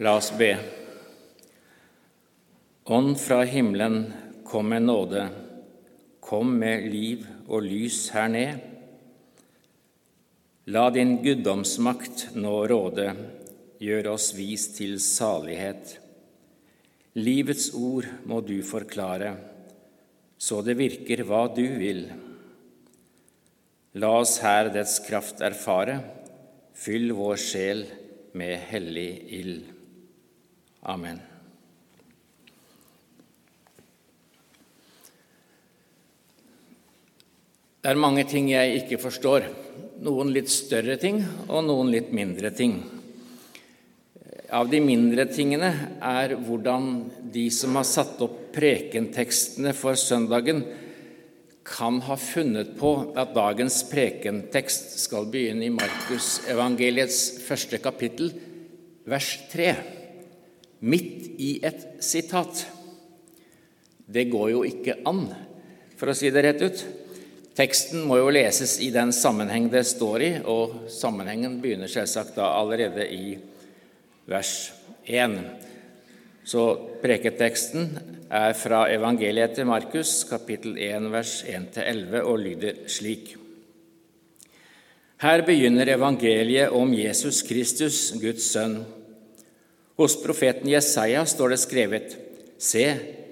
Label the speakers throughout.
Speaker 1: La oss be. Ånd fra himmelen, kom med nåde, kom med liv og lys her ned. La din guddomsmakt nå råde, gjør oss vis til salighet. Livets ord må du forklare, så det virker hva du vil. La oss her dets kraft erfare, fyll vår sjel med hellig ild. Amen. Det er mange ting jeg ikke forstår. Noen litt større ting og noen litt mindre ting. Av de mindre tingene er hvordan de som har satt opp prekentekstene for søndagen, kan ha funnet på at dagens prekentekst skal begynne i Markus evangeliets første kapittel, vers 3 midt i et sitat. Det går jo ikke an, for å si det rett ut. Teksten må jo leses i den sammenheng det står i, og sammenhengen begynner selvsagt da allerede i vers 1. Så preketeksten er fra evangeliet til Markus, kapittel 1, vers 1-11, og lyder slik. Her begynner evangeliet om Jesus Kristus, Guds sønn hos profeten Jesaja står det skrevet:" Se,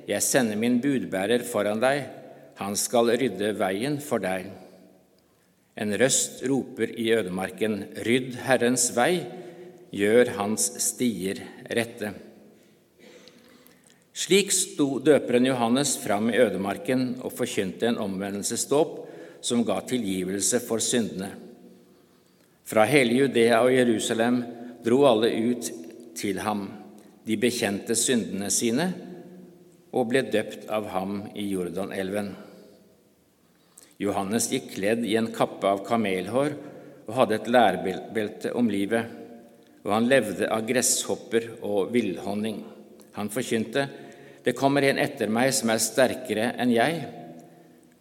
Speaker 1: jeg sender min budbærer foran deg, han skal rydde veien for deg. En røst roper i ødemarken, rydd Herrens vei, gjør hans stier rette. Slik sto døperen Johannes fram i ødemarken og forkynte en omvendelsesdåp som ga tilgivelse for syndene. Fra hele Judea og Jerusalem dro alle ut til ham. De bekjente syndene sine og ble døpt av ham i Jordanelven. Johannes gikk kledd i en kappe av kamelhår og hadde et lærbelte om livet, og han levde av gresshopper og villhonning. Han forkynte, Det kommer en etter meg som er sterkere enn jeg,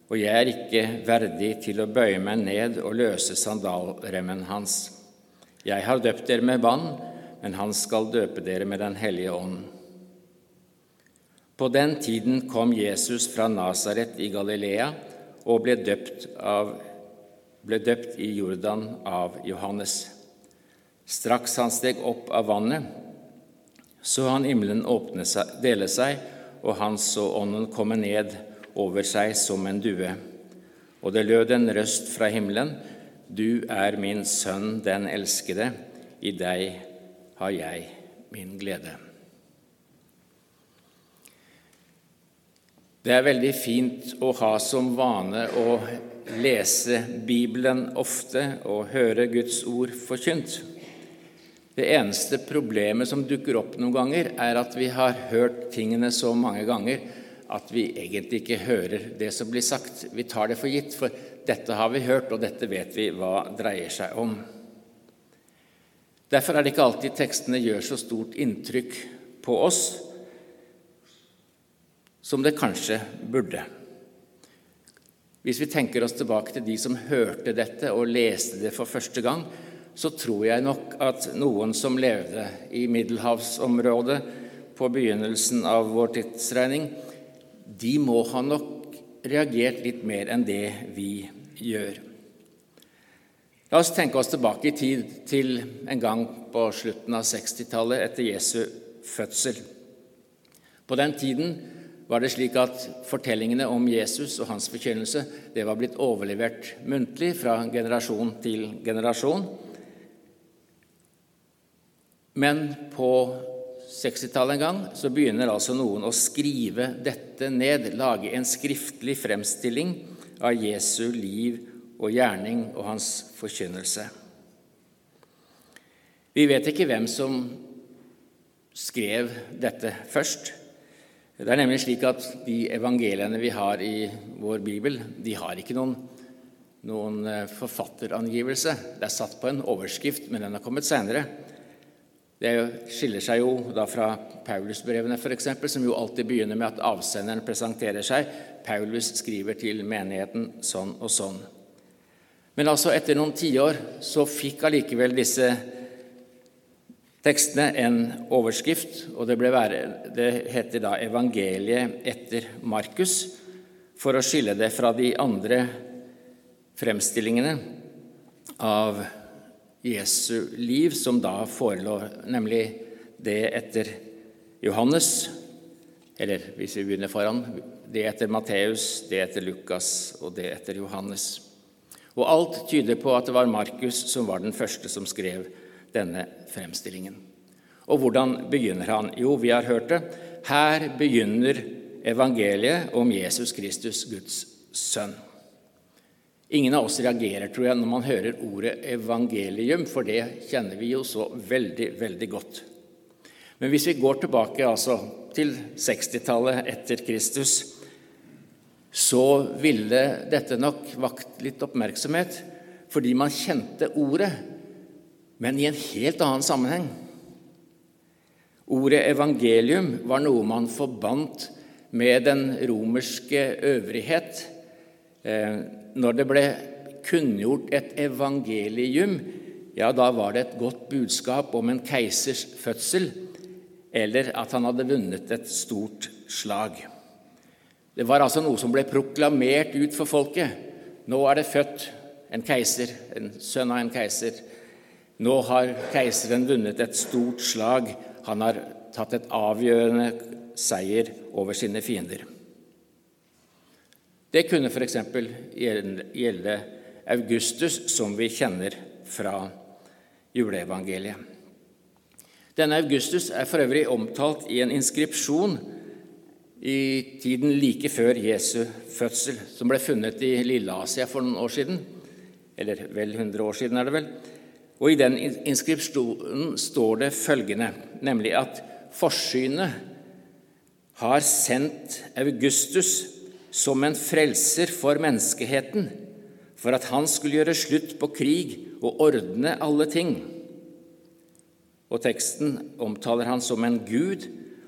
Speaker 1: og jeg er ikke verdig til å bøye meg ned og løse sandalremmen hans. Jeg har døpt dere med vann, men han skal døpe dere med Den hellige ånd. På den tiden kom Jesus fra Nasaret i Galilea og ble døpt, av, ble døpt i Jordan av Johannes. Straks han steg opp av vannet, så han himmelen åpne seg, dele seg, og han så ånden komme ned over seg som en due. Og det lød en røst fra himmelen, Du er min sønn, den elskede, i deg har jeg min glede. Det er veldig fint å ha som vane å lese Bibelen ofte og høre Guds ord forkynt. Det eneste problemet som dukker opp noen ganger, er at vi har hørt tingene så mange ganger at vi egentlig ikke hører det som blir sagt. Vi tar det for gitt, for dette har vi hørt, og dette vet vi hva dreier seg om. Derfor er det ikke alltid tekstene gjør så stort inntrykk på oss som det kanskje burde. Hvis vi tenker oss tilbake til de som hørte dette og leste det for første gang, så tror jeg nok at noen som levde i middelhavsområdet på begynnelsen av vår tidsregning, de må ha nok reagert litt mer enn det vi gjør. La oss tenke oss tilbake i tid til en gang på slutten av 60-tallet etter Jesu fødsel. På den tiden var det slik at fortellingene om Jesus og hans forkynnelse det var blitt overlevert muntlig fra generasjon til generasjon. Men på 60-tallet en gang så begynner altså noen å skrive dette ned, lage en skriftlig fremstilling av Jesu liv og gjerning og hans forkynnelse. Vi vet ikke hvem som skrev dette først. Det er nemlig slik at de evangeliene vi har i vår bibel, de har ikke noen, noen eh, forfatterangivelse. Det er satt på en overskrift, men den har kommet seinere. Det skiller seg jo da fra Paulusbrevene, f.eks., som jo alltid begynner med at avsenderen presenterer seg. Paulus skriver til menigheten sånn og sånn. Men altså etter noen tiår så fikk allikevel disse tekstene en overskrift, og det, være, det heter da 'Evangeliet etter Markus', for å skille det fra de andre fremstillingene av Jesu liv som da forelå, nemlig det etter Johannes, eller hvis vi begynner foran, det etter Matteus, det etter Lukas og det etter Johannes. Og alt tyder på at det var Markus som var den første som skrev denne fremstillingen. Og hvordan begynner han? Jo, vi har hørt det. Her begynner evangeliet om Jesus Kristus, Guds sønn. Ingen av oss reagerer, tror jeg, når man hører ordet evangelium, for det kjenner vi jo så veldig, veldig godt. Men hvis vi går tilbake altså, til 60-tallet etter Kristus, så ville dette nok vakt litt oppmerksomhet fordi man kjente ordet, men i en helt annen sammenheng. Ordet evangelium var noe man forbandt med den romerske øvrighet. Eh, når det ble kunngjort et evangelium, ja, da var det et godt budskap om en keisers fødsel, eller at han hadde vunnet et stort slag. Det var altså noe som ble proklamert ut for folket. Nå er det født en keiser, en sønn av en keiser. Nå har keiseren vunnet et stort slag. Han har tatt et avgjørende seier over sine fiender. Det kunne f.eks. gjelde Augustus, som vi kjenner fra juleevangeliet. Denne Augustus er for øvrig omtalt i en inskripsjon i tiden like før Jesu fødsel, som ble funnet i Lilleasia for noen år siden. Eller vel 100 år siden, er det vel. Og I den inskripsjonen står det følgende, nemlig at forsynet har sendt Augustus som en frelser for menneskeheten, for at han skulle gjøre slutt på krig og ordne alle ting. Og teksten omtaler han som en gud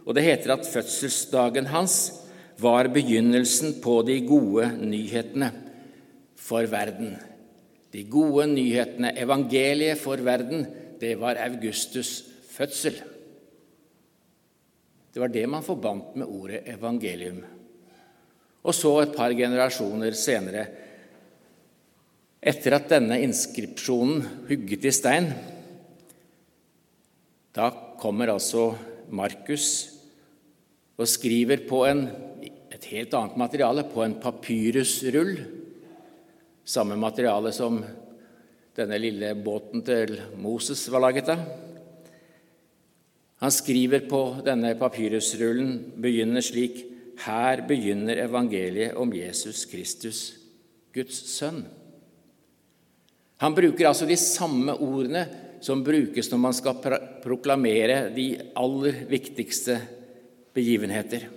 Speaker 1: og det heter at fødselsdagen hans var begynnelsen på de gode nyhetene for verden. De gode nyhetene, evangeliet for verden, det var Augustus' fødsel. Det var det man forbandt med ordet evangelium. Og så, et par generasjoner senere, etter at denne inskripsjonen hugget i stein, da kommer altså Markus og skriver på en, et helt annet materiale, på en papyrusrull. Samme materiale som denne lille båten til Moses var laget av. Han skriver på denne papyrusrullen, begynner slik Her begynner evangeliet om Jesus Kristus, Guds sønn. Han bruker altså de samme ordene som brukes når man skal proklamere de aller viktigste begivenheter.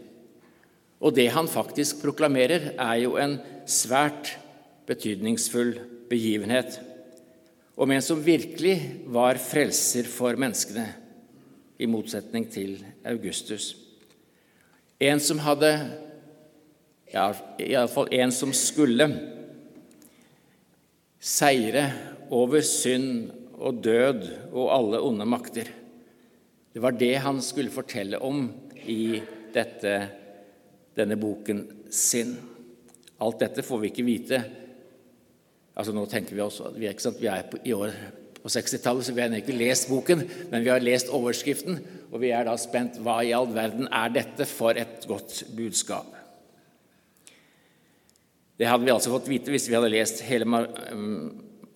Speaker 1: Og det han faktisk proklamerer, er jo en svært betydningsfull begivenhet om en som virkelig var frelser for menneskene, i motsetning til Augustus. En som hadde ja, Iallfall en som skulle seire over synd og død og alle onde makter. Det var det han skulle fortelle om i dette, denne boken sin. Alt dette får vi ikke vite. Altså Nå tenker vi også vi er, vi er på, i år på 60-tallet, så vi har ikke lest boken, men vi har lest overskriften, og vi er da spent hva i all verden er dette for et godt budskap? Det hadde vi altså fått vite hvis vi hadde lest hele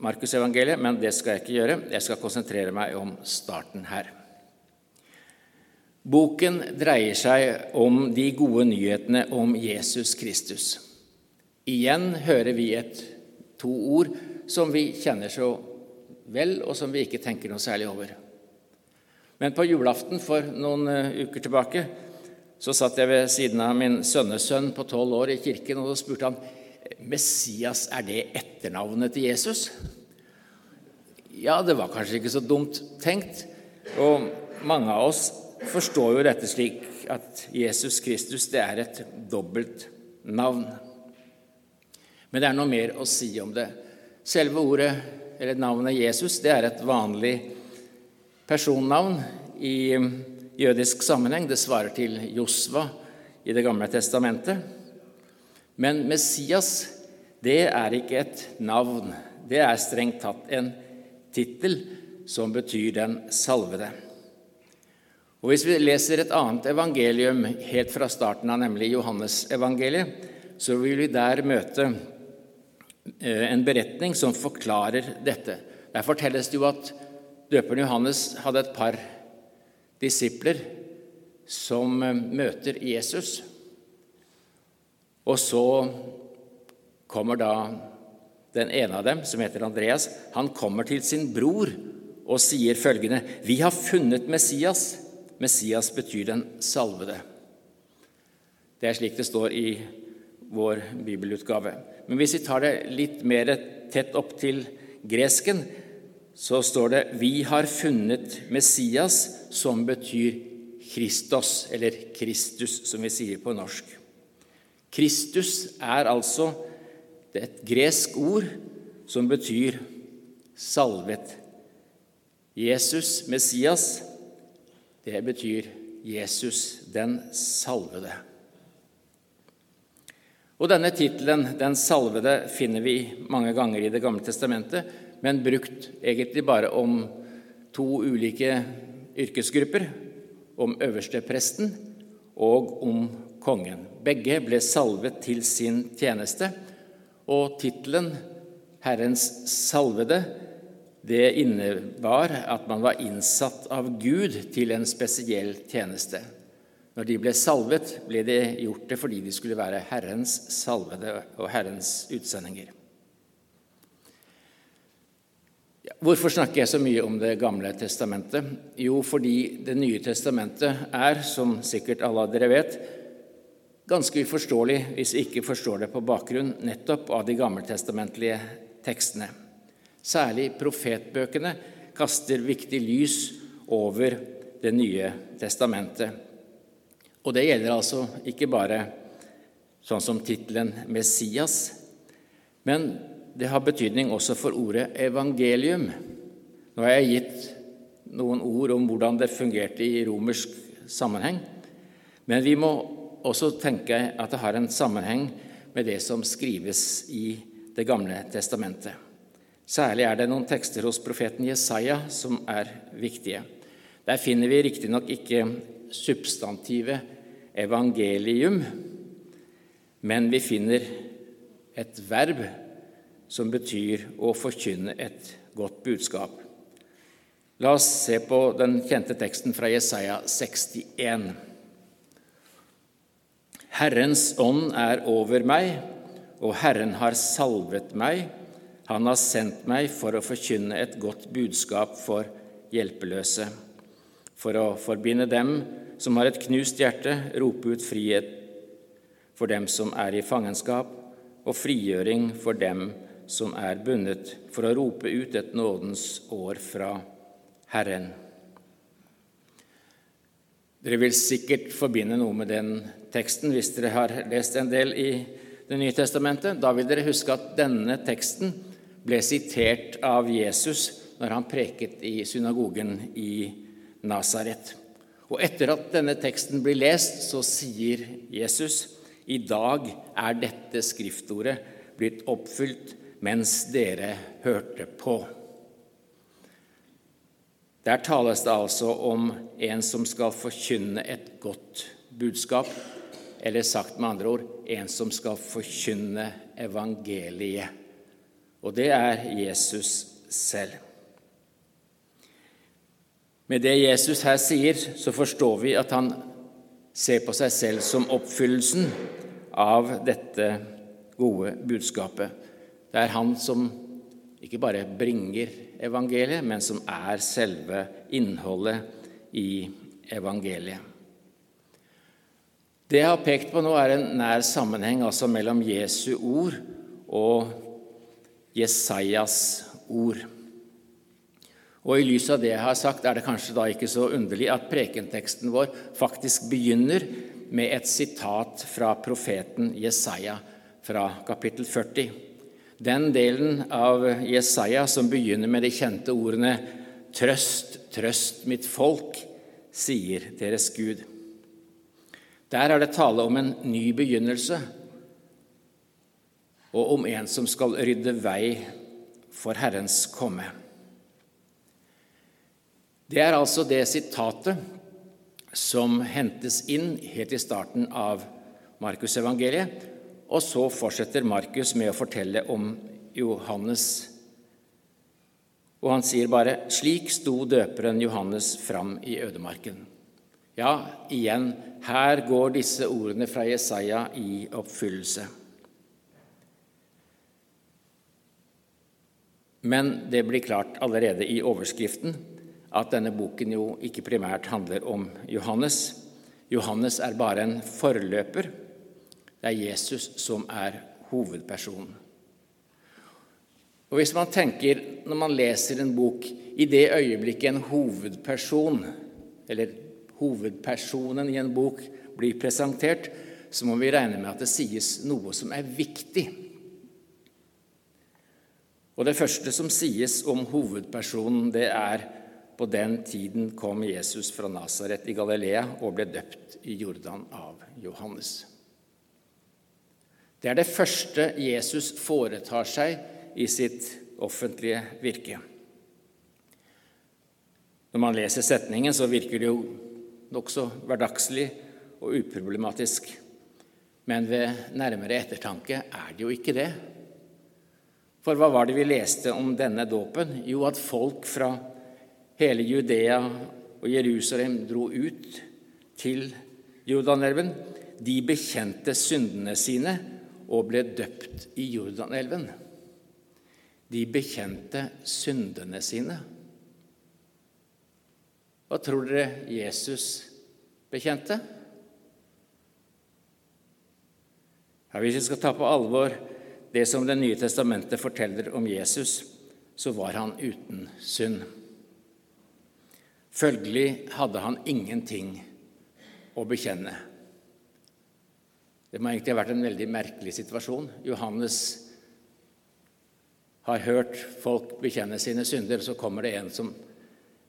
Speaker 1: Markusevangeliet, men det skal jeg ikke gjøre. Jeg skal konsentrere meg om starten her. Boken dreier seg om de gode nyhetene om Jesus Kristus. Igjen hører vi et, to ord som vi kjenner så vel, og som vi ikke tenker noe særlig over. Men på julaften for noen eh, uker tilbake så satt jeg ved siden av min sønnesønn på tolv år i kirken, og da spurte han Messias, er det etternavnet til Jesus? Ja, det var kanskje ikke så dumt tenkt. Og mange av oss forstår jo dette slik at Jesus Kristus det er et dobbelt navn. Men det er noe mer å si om det. Selve ordet, eller navnet Jesus, det er et vanlig personnavn i jødisk sammenheng. Det svarer til Josva i Det gamle testamentet. Men Messias, det er ikke et navn. Det er strengt tatt en tittel som betyr den salvede. Og Hvis vi leser et annet evangelium helt fra starten av, nemlig Johannes-evangeliet, så vil vi der møte eh, en beretning som forklarer dette. Der fortelles det jo at døperen Johannes hadde et par disipler som eh, møter Jesus. Og så kommer da den ene av dem, som heter Andreas, han kommer til sin bror og sier følgende.: Vi har funnet Messias. Messias betyr den salvede. Det er slik det står i vår bibelutgave. Men hvis vi tar det litt mer tett opp til gresken, så står det 'Vi har funnet Messias', som betyr Kristos, eller Kristus, som vi sier på norsk. Kristus er altså et gresk ord som betyr salvet. Jesus, Messias, det betyr Jesus den salvede. Og Denne tittelen, 'Den salvede', finner vi mange ganger i Det gamle testamentet, men brukt egentlig bare om to ulike yrkesgrupper, om øverstepresten og om kongen. Begge ble salvet til sin tjeneste, og tittelen 'Herrens salvede' det innebar at man var innsatt av Gud til en spesiell tjeneste. Når de ble salvet, ble det gjort det fordi de skulle være Herrens salvede og Herrens utsendinger. Hvorfor snakker jeg så mye om Det gamle testamentet? Jo, fordi Det nye testamentet er, som sikkert alle av dere vet, ganske uforståelig hvis vi ikke forstår det på bakgrunn nettopp av de gammeltestamentlige tekstene. Særlig profetbøkene kaster viktig lys over Det nye testamentet. Og det gjelder altså ikke bare sånn som tittelen 'Messias', men det har betydning også for ordet 'evangelium'. Nå har jeg gitt noen ord om hvordan det fungerte i romersk sammenheng, men vi må også tenke at det har en sammenheng med det som skrives i Det gamle testamentet. Særlig er det noen tekster hos profeten Jesaja som er viktige. Der finner vi riktignok ikke substantivet evangelium, men vi finner et verb som betyr å forkynne et godt budskap. La oss se på den kjente teksten fra Jesaja 61. Herrens ånd er over meg, og Herren har salvet meg han har sendt meg for å forkynne et godt budskap for hjelpeløse, for å forbinde dem som har et knust hjerte, rope ut frihet for dem som er i fangenskap, og frigjøring for dem som er bundet, for å rope ut et nådens år fra Herren. Dere vil sikkert forbinde noe med den teksten hvis dere har lest en del i Det nye testamentet. Da vil dere huske at denne teksten ble sitert av Jesus når han preket i synagogen i Nasaret. Og etter at denne teksten blir lest, så sier Jesus i dag er dette skriftordet blitt oppfylt mens dere hørte på. Der tales det altså om en som skal forkynne et godt budskap, eller sagt med andre ord en som skal forkynne evangeliet og det er Jesus selv. Med det Jesus her sier, så forstår vi at han ser på seg selv som oppfyllelsen av dette gode budskapet. Det er han som ikke bare bringer evangeliet, men som er selve innholdet i evangeliet. Det jeg har pekt på nå, er en nær sammenheng altså mellom Jesu ord og Jesajas ord. Og I lys av det jeg har sagt, er det kanskje da ikke så underlig at prekenteksten vår faktisk begynner med et sitat fra profeten Jesaja fra kapittel 40. Den delen av Jesaja som begynner med de kjente ordene 'Trøst, Trøst mitt folk, sier deres Gud. Der er det tale om en ny begynnelse og om en som skal rydde vei for Herrens komme. Det er altså det sitatet som hentes inn helt i starten av Markusevangeliet, og så fortsetter Markus med å fortelle om Johannes. Og han sier bare 'Slik sto døperen Johannes fram i ødemarken'. Ja, igjen, her går disse ordene fra Jesaja i oppfyllelse. Men det blir klart allerede i overskriften at denne boken jo ikke primært handler om Johannes. Johannes er bare en forløper. Det er Jesus som er hovedpersonen. Og Hvis man tenker, når man leser en bok, i det øyeblikket en hovedperson, eller hovedpersonen i en bok, blir presentert, så må vi regne med at det sies noe som er viktig. Og det første som sies om hovedpersonen, det er på den tiden kom Jesus fra Nasaret i Galilea og ble døpt i Jordan av Johannes. Det er det første Jesus foretar seg i sitt offentlige virke. Når man leser setningen, så virker det jo nokså hverdagslig og uproblematisk. Men ved nærmere ettertanke er det jo ikke det. For hva var det vi leste om denne dåpen? Jo, at folk fra hele Judea og Jerusalem dro ut til Jordanelven. De bekjente syndene sine og ble døpt i Jordanelven. De bekjente syndene sine. Hva tror dere Jesus bekjente? Ja, hvis vi skal ta på alvor det som Det nye testamentet forteller om Jesus, så var han uten synd. Følgelig hadde han ingenting å bekjenne. Det må egentlig ha vært en veldig merkelig situasjon. Johannes har hørt folk bekjenne sine synder, så kommer det en som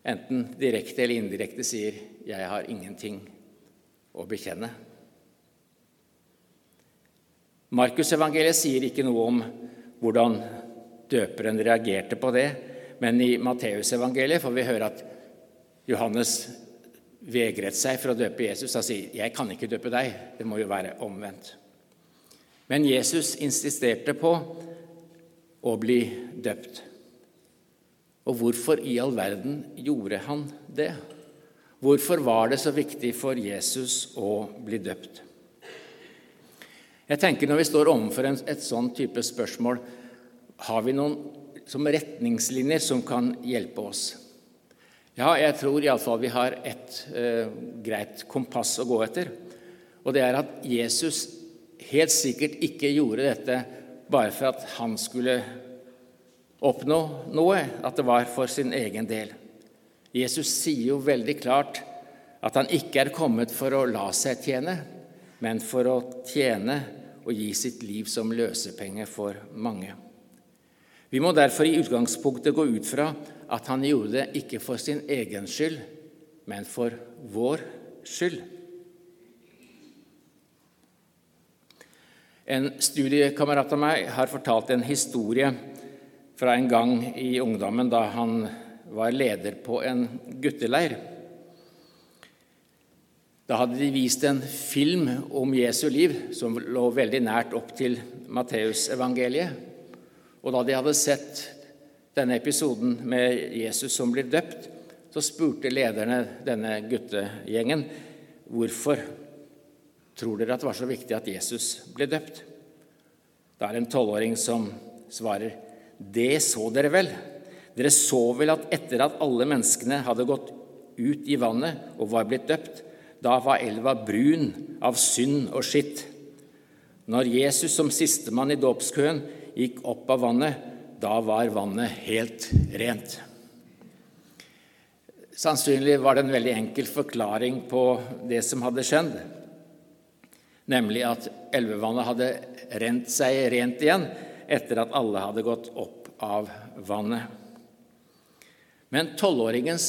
Speaker 1: enten direkte eller indirekte sier 'Jeg har ingenting å bekjenne'. Markusevangeliet sier ikke noe om hvordan døperen reagerte på det, men i Matteusevangeliet får vi høre at Johannes vegret seg for å døpe Jesus. Han sier, 'Jeg kan ikke døpe deg.' Det må jo være omvendt. Men Jesus insisterte på å bli døpt. Og hvorfor i all verden gjorde han det? Hvorfor var det så viktig for Jesus å bli døpt? Jeg tenker Når vi står overfor et sånn type spørsmål, har vi noen som retningslinjer som kan hjelpe oss? Ja, jeg tror iallfall vi har et eh, greit kompass å gå etter. Og det er at Jesus helt sikkert ikke gjorde dette bare for at han skulle oppnå noe, at det var for sin egen del. Jesus sier jo veldig klart at han ikke er kommet for å la seg tjene, men for å tjene og gi sitt liv som løsepenge for mange. Vi må derfor i utgangspunktet gå ut fra at han gjorde det ikke for sin egen skyld, men for vår skyld. En studiekamerat av meg har fortalt en historie fra en gang i ungdommen da han var leder på en gutteleir. Da hadde de vist en film om Jesu liv som lå veldig nært opp til Matteusevangeliet. Og da de hadde sett denne episoden med Jesus som blir døpt, så spurte lederne denne guttegjengen hvorfor tror dere at det var så viktig at Jesus ble døpt. Da er det en tolvåring som svarer, det så dere vel. Dere så vel at etter at alle menneskene hadde gått ut i vannet og var blitt døpt, da var elva brun av synd og skitt. Når Jesus som sistemann i dåpskøen gikk opp av vannet, da var vannet helt rent. Sannsynlig var det en veldig enkel forklaring på det som hadde skjedd, nemlig at elvevannet hadde rent seg rent igjen etter at alle hadde gått opp av vannet. Men tolvåringens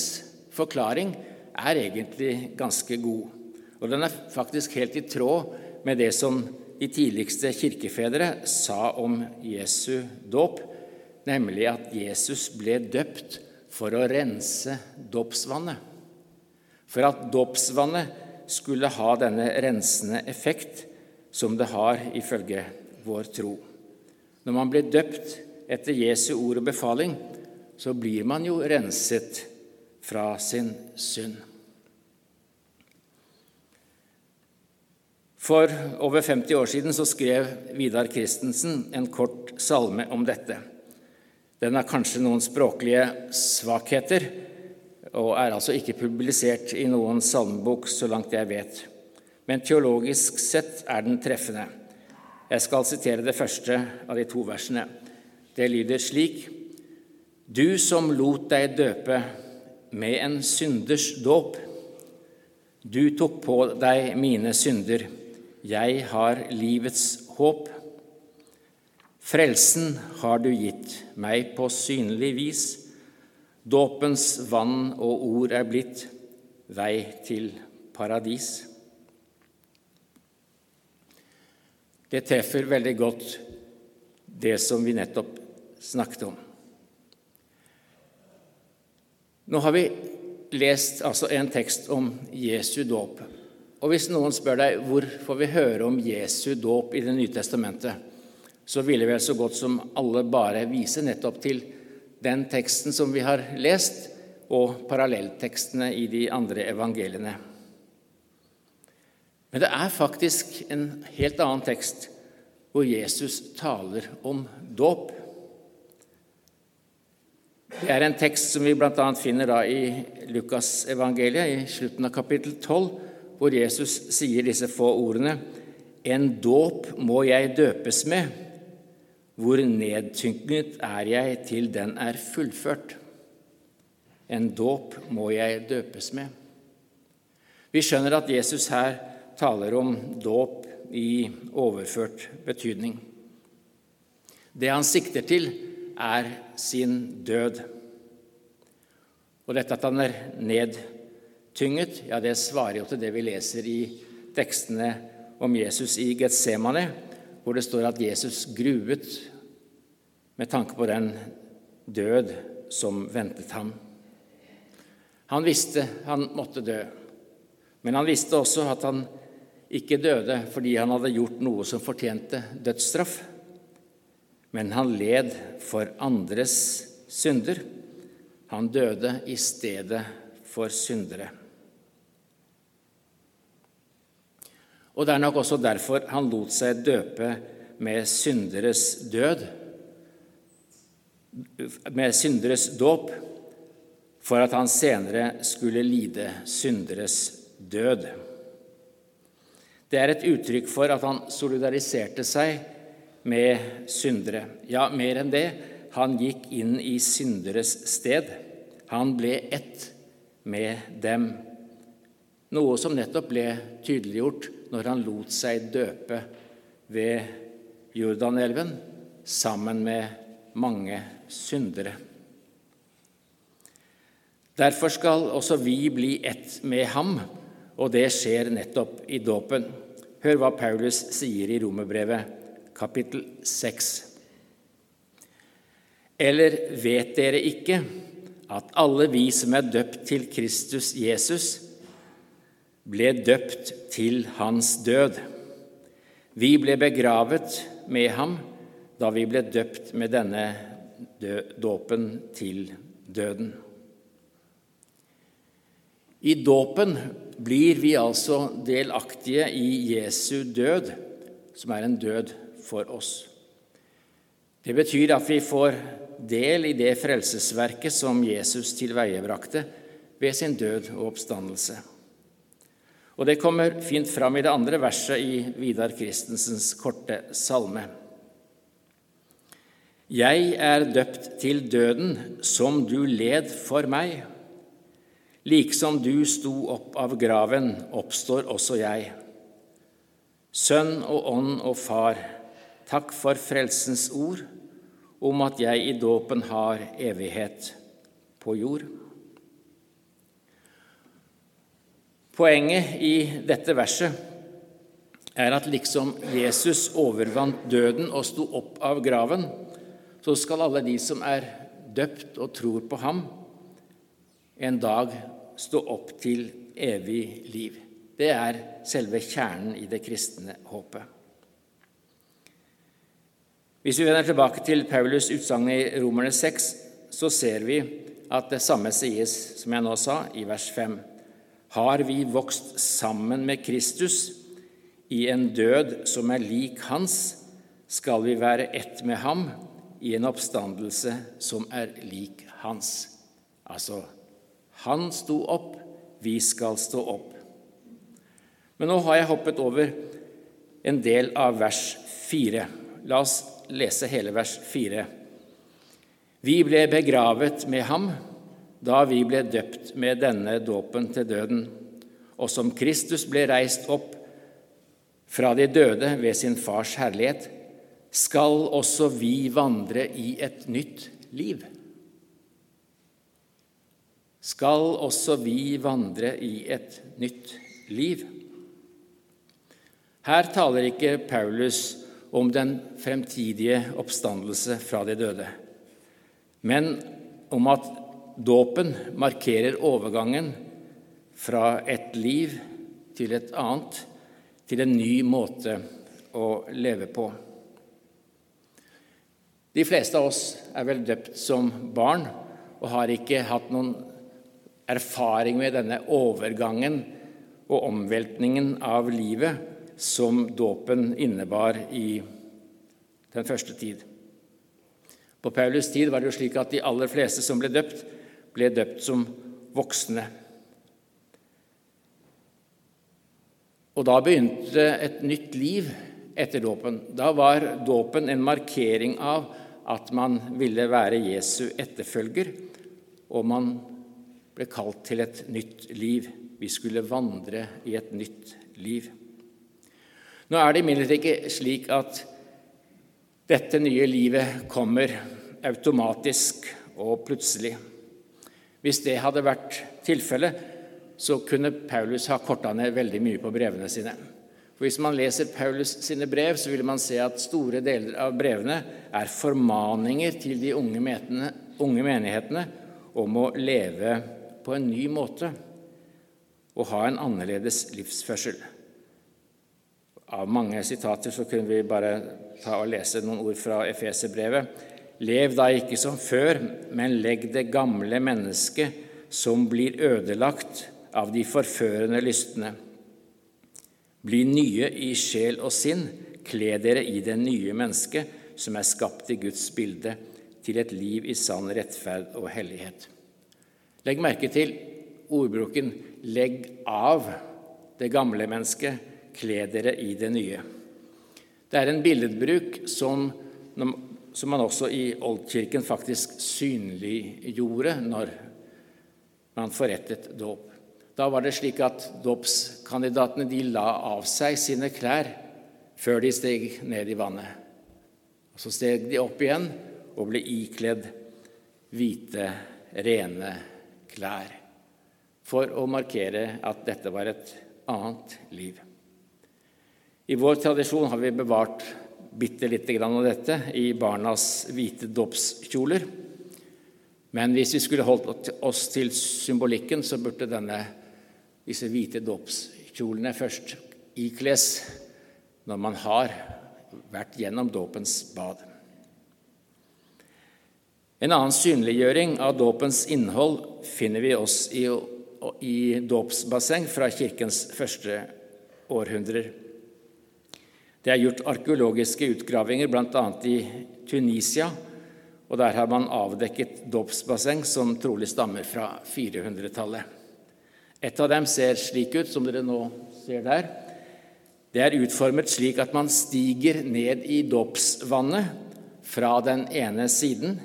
Speaker 1: forklaring er egentlig ganske god. Og den er faktisk helt i tråd med det som de tidligste kirkefedre sa om Jesu dåp, nemlig at Jesus ble døpt for å rense dåpsvannet. For at dåpsvannet skulle ha denne rensende effekt som det har ifølge vår tro. Når man blir døpt etter Jesu ord og befaling, så blir man jo renset fra sin synd. For over 50 år siden så skrev Vidar Christensen en kort salme om dette. Den har kanskje noen språklige svakheter og er altså ikke publisert i noen salmebok, så langt jeg vet. Men teologisk sett er den treffende. Jeg skal sitere det første av de to versene. Det lyder slik.: Du som lot deg døpe med en synders dåp. Du tok på deg mine synder. Jeg har livets håp. Frelsen har du gitt meg på synlig vis. Dåpens vann og ord er blitt vei til paradis. Det treffer veldig godt det som vi nettopp snakket om. Nå har vi lest altså en tekst om Jesu dåp. Og Hvis noen spør deg hvor får vi høre om Jesu dåp i Det nye testamentet, så ville vel så godt som alle bare vise nettopp til den teksten som vi har lest, og parallelltekstene i de andre evangeliene. Men det er faktisk en helt annen tekst hvor Jesus taler om dåp. Det er en tekst som vi bl.a. finner i Lukasevangeliet, i slutten av kapittel 12, hvor Jesus sier disse få ordene En dåp må jeg døpes med hvor nedtynget er jeg til den er fullført? En dåp må jeg døpes med. Vi skjønner at Jesus her taler om dåp i overført betydning. Det han sikter til, er sin død. Og dette at han er nedtynget, ja, det svarer jo til det vi leser i tekstene om Jesus i Getsemane, hvor det står at Jesus gruet med tanke på den død som ventet ham. Han visste han måtte dø, men han visste også at han ikke døde fordi han hadde gjort noe som fortjente dødsstraff, men han led for andres synder. Han døde i stedet for syndere. Og det er nok også derfor han lot seg døpe med synderes død, med synderes dåp, for at han senere skulle lide synderes død. Det er et uttrykk for at han solidariserte seg med syndere. Ja, mer enn det, han gikk inn i synderes sted. Han ble ett med dem, noe som nettopp ble tydeliggjort når han lot seg døpe ved Jordanelven sammen med mange syndere. Derfor skal også vi bli ett med ham, og det skjer nettopp i dåpen. Hør hva Paulus sier i Romerbrevet, kapittel 6. Eller vet dere ikke at alle vi som er døpt til Kristus Jesus, ble døpt til hans død. Vi ble begravet med ham da vi ble døpt med denne dåpen til døden. I dåpen blir vi altså delaktige i Jesu død, som er en død for oss. Det betyr at vi får del i det frelsesverket som Jesus tilveiebrakte ved sin død og oppstandelse. Og det kommer fint fram i det andre verset i Vidar Christensens korte salme. Jeg er døpt til døden, som du led for meg. Liksom du sto opp av graven, oppstår også jeg. Sønn og ånd og far, takk for frelsens ord, om at jeg i dåpen har evighet på jord. Poenget i dette verset er at liksom Jesus overvant døden og sto opp av graven, så skal alle de som er døpt og tror på ham, en dag stå opp til evig liv. Det er selve kjernen i det kristne håpet. Hvis vi vender tilbake til Paulus' utsagn i Romerne 6, så ser vi at det samme sies, som jeg nå sa, i vers 5. Har vi vokst sammen med Kristus i en død som er lik hans, skal vi være ett med ham i en oppstandelse som er lik hans. Altså, han sto opp, vi skal stå opp. Men nå har jeg hoppet over en del av vers 4. La oss lese hele vers 4. Vi ble begravet med ham da vi ble døpt med denne dåpen til døden, og som Kristus ble reist opp fra de døde ved sin fars herlighet, skal også vi vandre i et nytt liv. Skal også vi vandre i et nytt liv. Her taler ikke Paulus om den fremtidige oppstandelse fra de døde, men om at dåpen markerer overgangen fra et liv til et annet til en ny måte å leve på. De fleste av oss er vel døpt som barn og har ikke hatt noen erfaring med denne overgangen og omveltningen av livet som dåpen innebar i den første tid. På Paulus' tid var det jo slik at de aller fleste som ble døpt, ble døpt som voksne. Og da begynte et nytt liv etter dåpen. Da var dåpen en markering av at man ville være Jesu etterfølger, og man ble kalt til et nytt liv. Vi skulle vandre i et nytt liv. Nå er det imidlertid ikke slik at dette nye livet kommer automatisk og plutselig. Hvis det hadde vært tilfellet, så kunne Paulus ha korta ned veldig mye på brevene sine. For Hvis man leser Paulus sine brev, så vil man se at store deler av brevene er formaninger til de unge, metene, unge menighetene om å leve på en ny måte og ha en annerledes livsførsel. Av mange sitater så kunne vi bare ta og lese noen ord fra Efeserbrevet. Lev da ikke som før, men legg det gamle mennesket som blir ødelagt av de forførende lystne. Bli nye i sjel og sinn, kle dere i det nye mennesket som er skapt i Guds bilde, til et liv i sann rettferd og hellighet. Legg merke til ordbruken 'legg av det gamle mennesket, kle dere i det nye'. Det er en billedbruk som, som man også i Oldkirken faktisk synliggjorde når man forrettet dåp. Da var det slik at dåpskandidatene de la av seg sine klær før de steg ned i vannet. Så steg de opp igjen og ble ikledd hvite, rene klær for å markere at dette var et annet liv. I vår tradisjon har vi bevart bitte lite grann av dette i barnas hvite dåpskjoler. Men hvis vi skulle holdt oss til symbolikken, så burde denne disse hvite dåpskjolene først ikles når man har vært gjennom dåpens bad. En annen synliggjøring av dåpens innhold finner vi oss i, i dåpsbasseng fra kirkens første århundrer. Det er gjort arkeologiske utgravinger bl.a. i Tunisia, og der har man avdekket dåpsbasseng som trolig stammer fra 400-tallet. Et av dem ser slik ut som dere nå ser der. Det er utformet slik at man stiger ned i dåpsvannet fra den ene siden,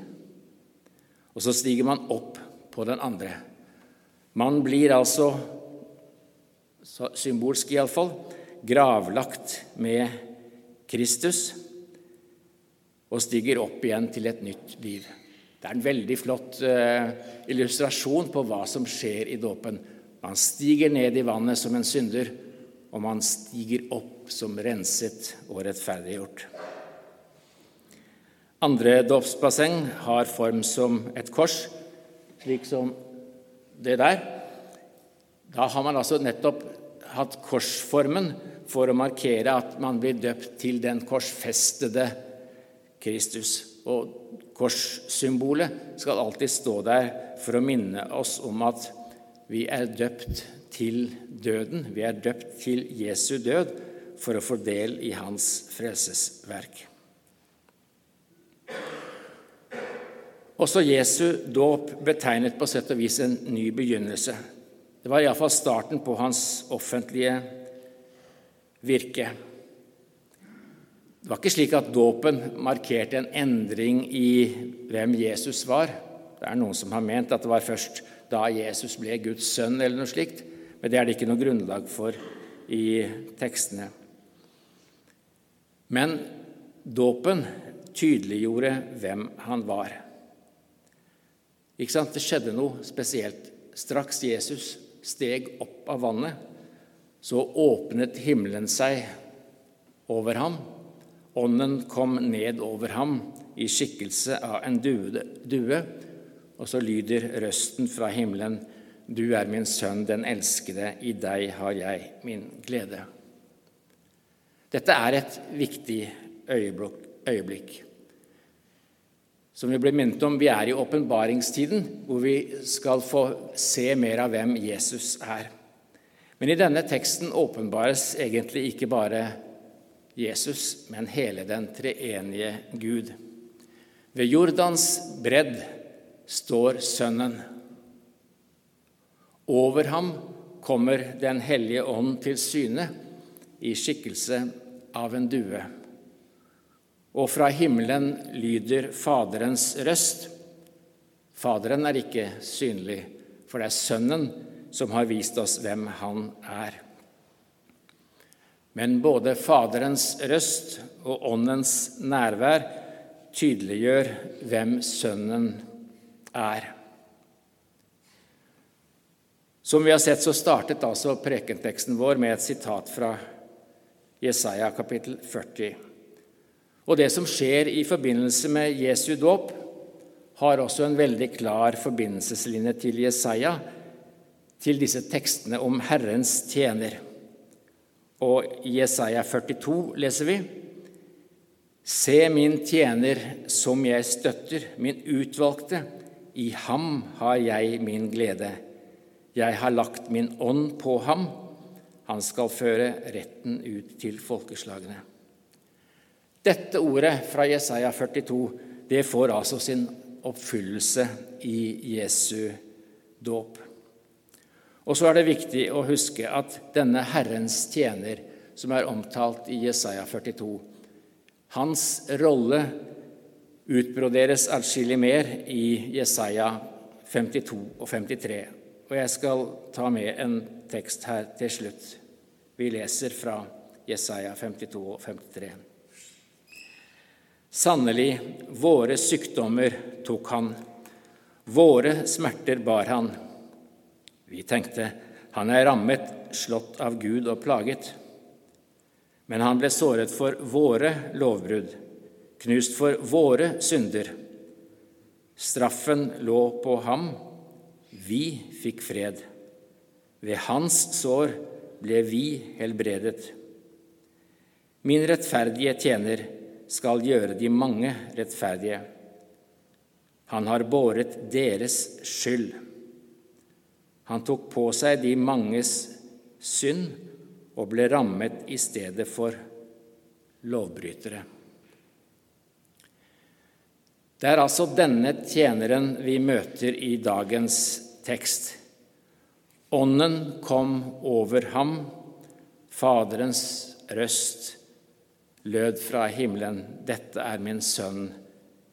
Speaker 1: og så stiger man opp på den andre. Man blir altså, symbolsk iallfall, gravlagt med Kristus og stiger opp igjen til et nytt liv. Det er en veldig flott uh, illustrasjon på hva som skjer i dåpen. Man stiger ned i vannet som en synder, og man stiger opp som renset og rettferdiggjort. Andre dåpsbasseng har form som et kors, slik som det der. Da har man altså nettopp hatt korsformen for å markere at man blir døpt til den korsfestede Kristus. Og korssymbolet skal alltid stå der for å minne oss om at vi er døpt til døden. Vi er døpt til Jesu død for å få del i hans frelsesverk. Også Jesu dåp betegnet på sett og vis en ny begynnelse. Det var iallfall starten på hans offentlige virke. Det var ikke slik at dåpen markerte en endring i hvem Jesus var. Det er noen som har ment at det var først da Jesus ble Guds sønn, eller noe slikt, men det er det ikke noe grunnlag for i tekstene. Men dåpen tydeliggjorde hvem han var. Ikke sant? Det skjedde noe spesielt. Straks Jesus steg opp av vannet, så åpnet himmelen seg over ham. Ånden kom ned over ham i skikkelse av en due, og så lyder røsten fra himmelen, Du er min sønn, den elskede, i deg har jeg min glede. Dette er et viktig øyeblikk som vi ble minnet om. Vi er i åpenbaringstiden, hvor vi skal få se mer av hvem Jesus er. Men i denne teksten åpenbares egentlig ikke bare Jesus, men hele den treenige Gud. Ved Jordans bredd står Sønnen. Over ham kommer Den hellige ånd til syne i skikkelse av en due og fra himmelen lyder Faderens røst. Faderen er ikke synlig, for det er Sønnen som har vist oss hvem han er. Men både Faderens røst og Åndens nærvær tydeliggjør hvem Sønnen er. Som vi har sett, så startet altså prekenteksten vår med et sitat fra Jesaja kapittel 40. Og det som skjer i forbindelse med Jesu dåp, har også en veldig klar forbindelseslinje til Jesaja, til disse tekstene om Herrens tjener. Og i Jesaja 42 leser vi Se min tjener som jeg støtter, min utvalgte, i ham har jeg min glede. Jeg har lagt min ånd på ham, han skal føre retten ut til folkeslagene. Dette ordet fra Jesaja 42 det får altså sin oppfyllelse i Jesu dåp. Og så er det viktig å huske at denne Herrens tjener, som er omtalt i Jesaja 42, hans rolle utbroderes atskillig mer i Jesaja 52 og 53. Og jeg skal ta med en tekst her til slutt. Vi leser fra Jesaja 52 og 53. Sannelig, våre sykdommer tok han, våre smerter bar han. Vi tenkte, han er rammet, slått av Gud og plaget. Men han ble såret for våre lovbrudd, knust for våre synder. Straffen lå på ham, vi fikk fred. Ved hans sår ble vi helbredet. Min rettferdige tjener, skal gjøre de mange rettferdige. Han har båret deres skyld. Han tok på seg de manges synd og ble rammet i stedet for lovbrytere. Det er altså denne tjeneren vi møter i dagens tekst. Ånden kom over ham, Faderens røst lød fra himmelen, 'Dette er min sønn,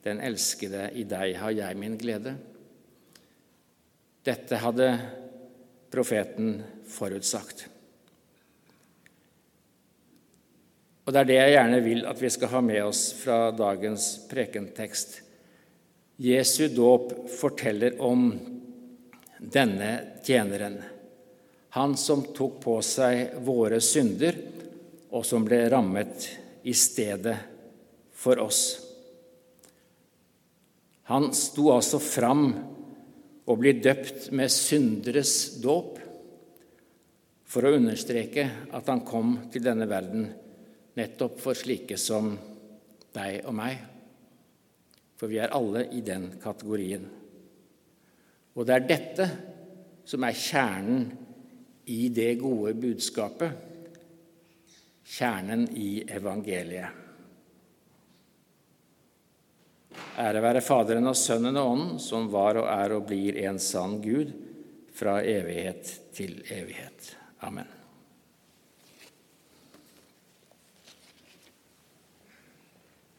Speaker 1: den elskede, i deg har jeg min glede'. Dette hadde profeten forutsagt. Og Det er det jeg gjerne vil at vi skal ha med oss fra dagens prekentekst. Jesu dåp forteller om denne tjeneren. Han som tok på seg våre synder, og som ble rammet i stedet for oss. Han sto altså fram og blir døpt med synderes dåp for å understreke at han kom til denne verden nettopp for slike som deg og meg. For vi er alle i den kategorien. Og det er dette som er kjernen i det gode budskapet, kjernen i evangeliet. Ære være Faderen og Sønnen og Ånden, som var og er og blir en sann Gud, fra evighet til evighet. Amen.